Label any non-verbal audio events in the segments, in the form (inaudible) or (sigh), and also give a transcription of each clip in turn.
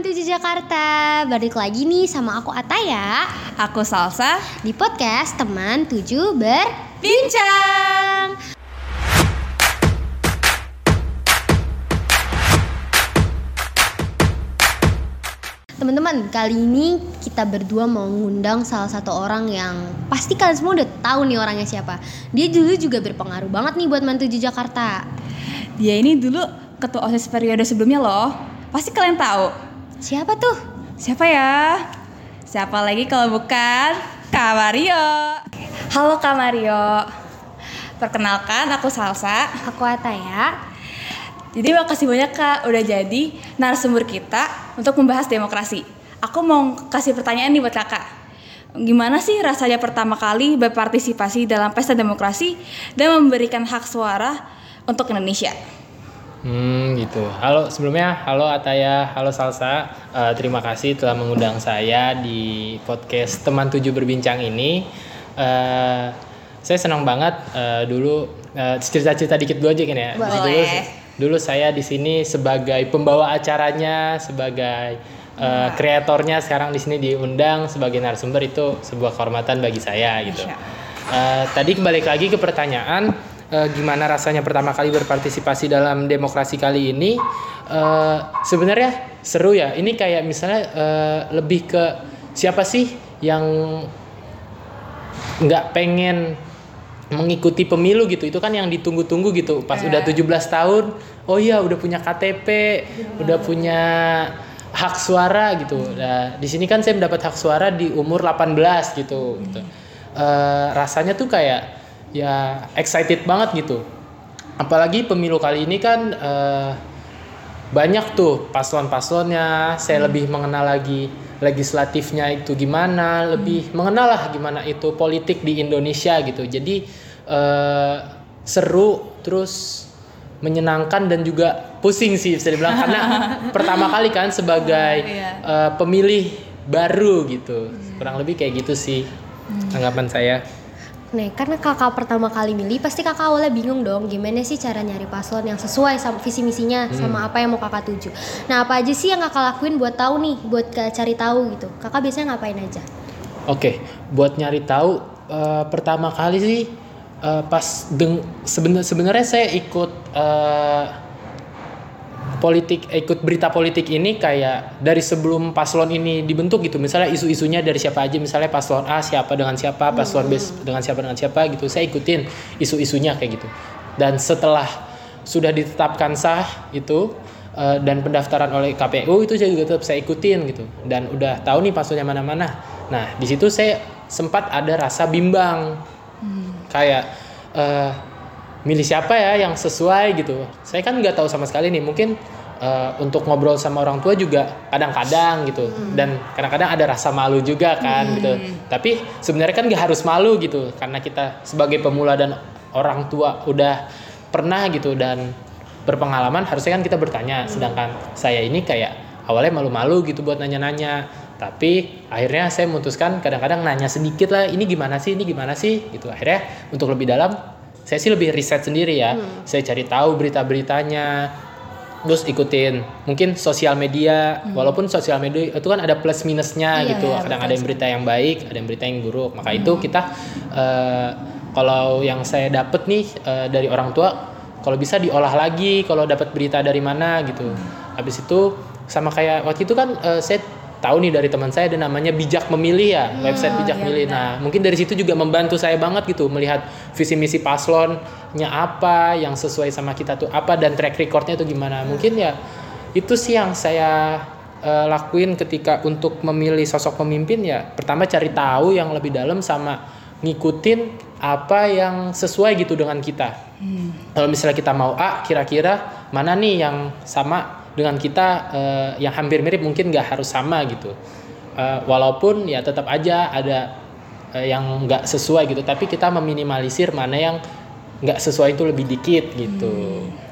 teman tujuh Jakarta. Balik lagi nih sama aku Ataya Aku Salsa. Di podcast teman tujuh berbincang. Teman-teman, kali ini kita berdua mau ngundang salah satu orang yang pasti kalian semua udah tahu nih orangnya siapa. Dia dulu juga berpengaruh banget nih buat Mantuju Jakarta. Dia ini dulu ketua OSIS periode sebelumnya loh. Pasti kalian tahu Siapa tuh? Siapa ya? Siapa lagi kalau bukan Kak Mario Halo Kak Mario Perkenalkan aku Salsa Aku Ataya Jadi makasih banyak Kak udah jadi narasumber kita untuk membahas demokrasi Aku mau kasih pertanyaan nih buat kakak Gimana sih rasanya pertama kali berpartisipasi dalam pesta demokrasi dan memberikan hak suara untuk Indonesia. Hmm gitu. Halo sebelumnya, halo Ataya, halo Salsa. Uh, terima kasih telah mengundang saya di podcast teman tujuh berbincang ini. Uh, saya senang banget uh, dulu uh, cerita-cerita dikit dulu aja kan ya. Boleh. Dulu, dulu saya di sini sebagai pembawa acaranya, sebagai uh, kreatornya. Sekarang di sini diundang sebagai narasumber itu sebuah kehormatan bagi saya gitu. Uh, tadi kembali lagi ke pertanyaan uh, gimana rasanya pertama kali berpartisipasi dalam demokrasi kali ini uh, sebenarnya seru ya ini kayak misalnya uh, lebih ke siapa sih yang nggak pengen mengikuti pemilu gitu itu kan yang ditunggu-tunggu gitu pas yeah. udah 17 tahun oh iya udah punya KTP yeah. udah punya hak suara gitu nah di sini kan saya mendapat hak suara di umur 18 gitu, gitu. Uh, rasanya tuh kayak ya excited banget gitu apalagi pemilu kali ini kan uh, banyak tuh paslon-paslonnya saya hmm. lebih mengenal lagi legislatifnya itu gimana lebih hmm. mengenal lah gimana itu politik di Indonesia gitu jadi uh, seru terus menyenangkan dan juga pusing sih bisa dibilang karena (laughs) pertama kali kan sebagai uh, pemilih baru gitu hmm. kurang lebih kayak gitu sih hmm. anggapan saya Nih, karena kakak pertama kali milih, pasti kakak awalnya bingung dong gimana sih cara nyari paslon yang sesuai sama visi misinya hmm. sama apa yang mau kakak tuju. Nah, apa aja sih yang kakak lakuin buat tahu nih, buat cari tahu gitu. Kakak biasanya ngapain aja? Oke, okay. buat nyari tahu uh, pertama kali sih uh, pas deng sebenarnya saya ikut uh, politik ikut berita politik ini kayak dari sebelum paslon ini dibentuk gitu. Misalnya isu-isunya dari siapa aja misalnya paslon A siapa dengan siapa paslon B hmm. dengan siapa dengan siapa gitu. Saya ikutin isu-isunya kayak gitu. Dan setelah sudah ditetapkan sah itu uh, dan pendaftaran oleh KPU itu saya juga tetap saya ikutin gitu. Dan udah tahu nih paslonnya mana-mana. Nah di situ saya sempat ada rasa bimbang. Hmm. kayak uh, milih siapa ya yang sesuai gitu. Saya kan nggak tahu sama sekali nih mungkin uh, untuk ngobrol sama orang tua juga kadang-kadang gitu. Hmm. dan kadang-kadang ada rasa malu juga kan hmm. gitu. Tapi sebenarnya kan nggak harus malu gitu karena kita sebagai pemula dan orang tua udah pernah gitu dan berpengalaman harusnya kan kita bertanya. Hmm. sedangkan saya ini kayak awalnya malu-malu gitu buat nanya-nanya. Tapi akhirnya saya memutuskan kadang-kadang nanya sedikit lah ini gimana sih? Ini gimana sih? Gitu. Akhirnya untuk lebih dalam saya sih lebih riset sendiri ya hmm. saya cari tahu berita-beritanya terus ikutin mungkin sosial media hmm. walaupun sosial media itu kan ada plus minusnya iya, gitu iya, kadang ada yang berita yang baik ada yang berita yang buruk maka hmm. itu kita uh, kalau yang saya dapat nih uh, dari orang tua kalau bisa diolah lagi kalau dapat berita dari mana gitu hmm. habis itu sama kayak waktu itu kan uh, saya tahu nih dari teman saya ada namanya bijak memilih ya hmm, website bijak iya, milih. Nah mungkin dari situ juga membantu saya banget gitu melihat visi misi paslonnya apa yang sesuai sama kita tuh apa dan track recordnya tuh gimana. Mungkin ya itu sih yang saya uh, lakuin ketika untuk memilih sosok pemimpin ya pertama cari tahu yang lebih dalam sama ngikutin apa yang sesuai gitu dengan kita. Hmm. Kalau misalnya kita mau A, kira-kira mana nih yang sama dengan kita uh, yang hampir mirip mungkin nggak harus sama gitu uh, walaupun ya tetap aja ada uh, yang nggak sesuai gitu tapi kita meminimalisir mana yang nggak sesuai itu lebih dikit gitu hmm.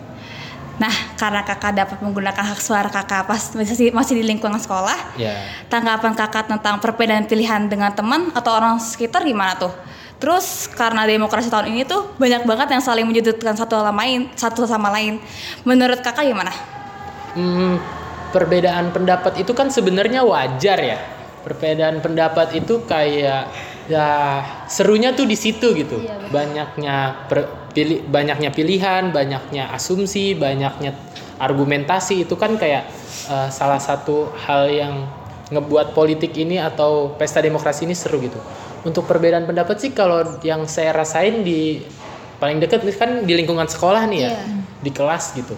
Nah, karena kakak dapat menggunakan hak suara kakak pas masih masih di lingkungan sekolah, yeah. tanggapan kakak tentang perbedaan pilihan dengan teman atau orang sekitar gimana tuh? Terus karena demokrasi tahun ini tuh banyak banget yang saling menyudutkan satu sama lain, satu sama lain. Menurut kakak gimana? Hmm, perbedaan pendapat itu kan sebenarnya wajar ya. Perbedaan pendapat itu kayak ya serunya tuh di situ gitu. Iya, betul. Banyaknya per- pilih banyaknya pilihan, banyaknya asumsi, banyaknya argumentasi itu kan kayak eh, salah satu hal yang ngebuat politik ini atau pesta demokrasi ini seru gitu. Untuk perbedaan pendapat sih kalau yang saya rasain di paling deket kan di lingkungan sekolah nih ya, Iya. di kelas gitu.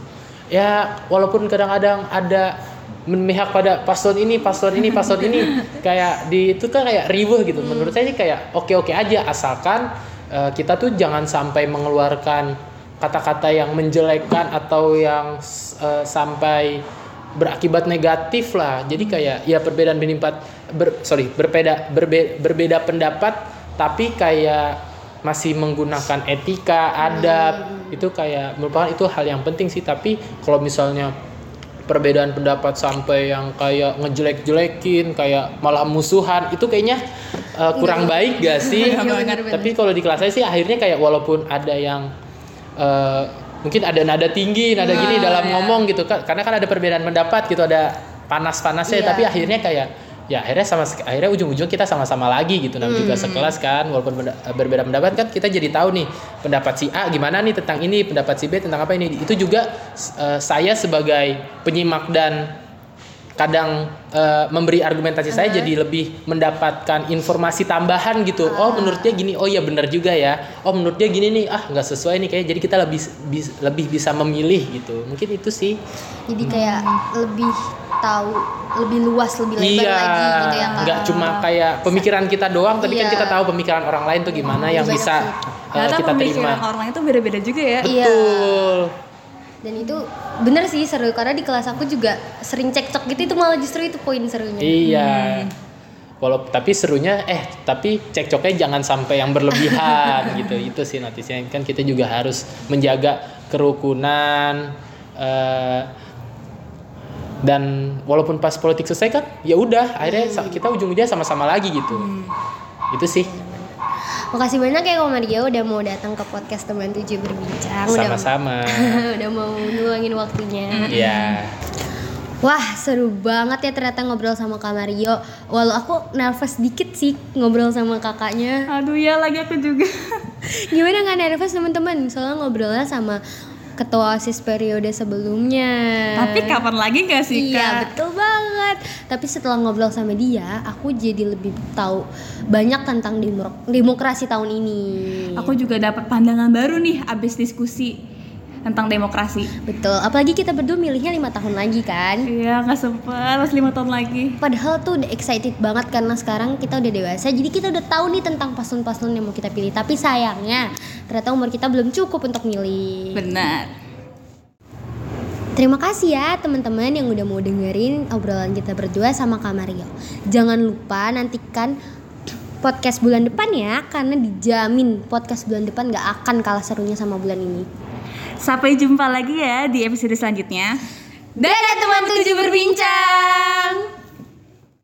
Ya walaupun kadang-kadang ada memihak pada paslon ini, paslon ini, paslon ini (laughs) kayak di itu kan kayak ribuh gitu. Menurut saya ini kayak oke-oke aja asalkan eh, kita tuh jangan sampai mengeluarkan kata-kata yang menjelekkan atau yang eh, sampai berakibat negatif lah. Jadi kayak ya perbedaan pendapat ber, sorry berbeda berbe- berbeda pendapat tapi kayak masih menggunakan etika, adab itu kayak merupakan itu hal yang penting sih. Tapi kalau misalnya perbedaan pendapat sampai yang kayak ngejelek-jelekin, kayak malah musuhan itu kayaknya uh, kurang baik gak sih? Iya, benar-benar. Tapi kalau di kelas saya sih akhirnya kayak walaupun ada yang uh, mungkin ada nada tinggi, nada gini dalam ngomong gitu kan, karena kan ada perbedaan pendapat gitu, ada panas-panasnya. Iya. Tapi akhirnya kayak ya akhirnya sama akhirnya ujung-ujung kita sama-sama lagi gitu. Namanya juga sekelas kan walaupun beda- berbeda pendapat kan kita jadi tahu nih pendapat si A gimana nih tentang ini pendapat si B tentang apa ini. Itu juga eh, saya sebagai penyimak dan kadang eh, memberi argumentasi saya jadi lebih mendapatkan informasi tambahan gitu. Oh menurut dia gini oh ya benar juga ya. Oh menurut dia gini nih ah nggak sesuai nih kayak jadi kita lebih bis- lebih bisa memilih gitu. Mungkin itu sih. Jadi kayak lebih tahu lebih luas lebih lebar iya lagi gitu ya nggak cuma kayak pemikiran kita doang tapi kan Iya. kita tahu pemikiran orang lain tuh gimana yang Banyak bisa sih. Ternyata kita pemikiran terima orang itu beda-beda juga ya. Iya. betul Dan itu bener sih seru karena di kelas aku juga sering cekcok gitu itu malah justru itu poin serunya. Iya. Walau tapi serunya eh tapi cekcoknya jangan sampai yang berlebihan (laughs) gitu. Itu sih notisnya kan kita juga harus menjaga kerukunan eh, dan walaupun pas politik selesai kan ya udah akhirnya sa- kita ujung-ujungnya sama-sama lagi gitu. Itu sih. Makasih banyak ya Ko Mario udah mau datang ke podcast teman tujuh berbincang. Udah- Sama-sama. (laughs) udah mau ngeluangin waktunya. Iya. Wah seru banget ya ternyata ngobrol sama Kak Mario Walau aku nervous dikit sih ngobrol sama kakaknya Aduh ya lagi aku juga. (laughs) Gimana nggak nervous teman-teman? Soalnya ngobrolnya sama ketua OSIS periode sebelumnya. Tapi kapan lagi gak sih Iya kak? betul banget. Tapi setelah ngobrol sama dia Aku jadi lebih tahu banyak tentang demo- demokrasi tahun ini. Aku juga dapat pandangan baru nih abis diskusi tentang demokrasi. Betul, apalagi kita berdua milihnya lima tahun lagi kan Iya nggak sempet, masih lima tahun lagi. Padahal tuh udah excited banget karena sekarang kita udah dewasa Jadi kita udah tahu nih tentang paslon-paslon yang mau kita pilih Tapi sayangnya ternyata umur kita belum cukup untuk milih Benar. Terima kasih ya teman-teman yang udah mau dengerin obrolan kita berdua sama Kak Mario Jangan lupa nantikan podcast bulan depan ya Karena dijamin podcast bulan depan gak akan kalah serunya sama bulan ini Sampai jumpa lagi ya di episode selanjutnya. Dadah teman tujuh berbincang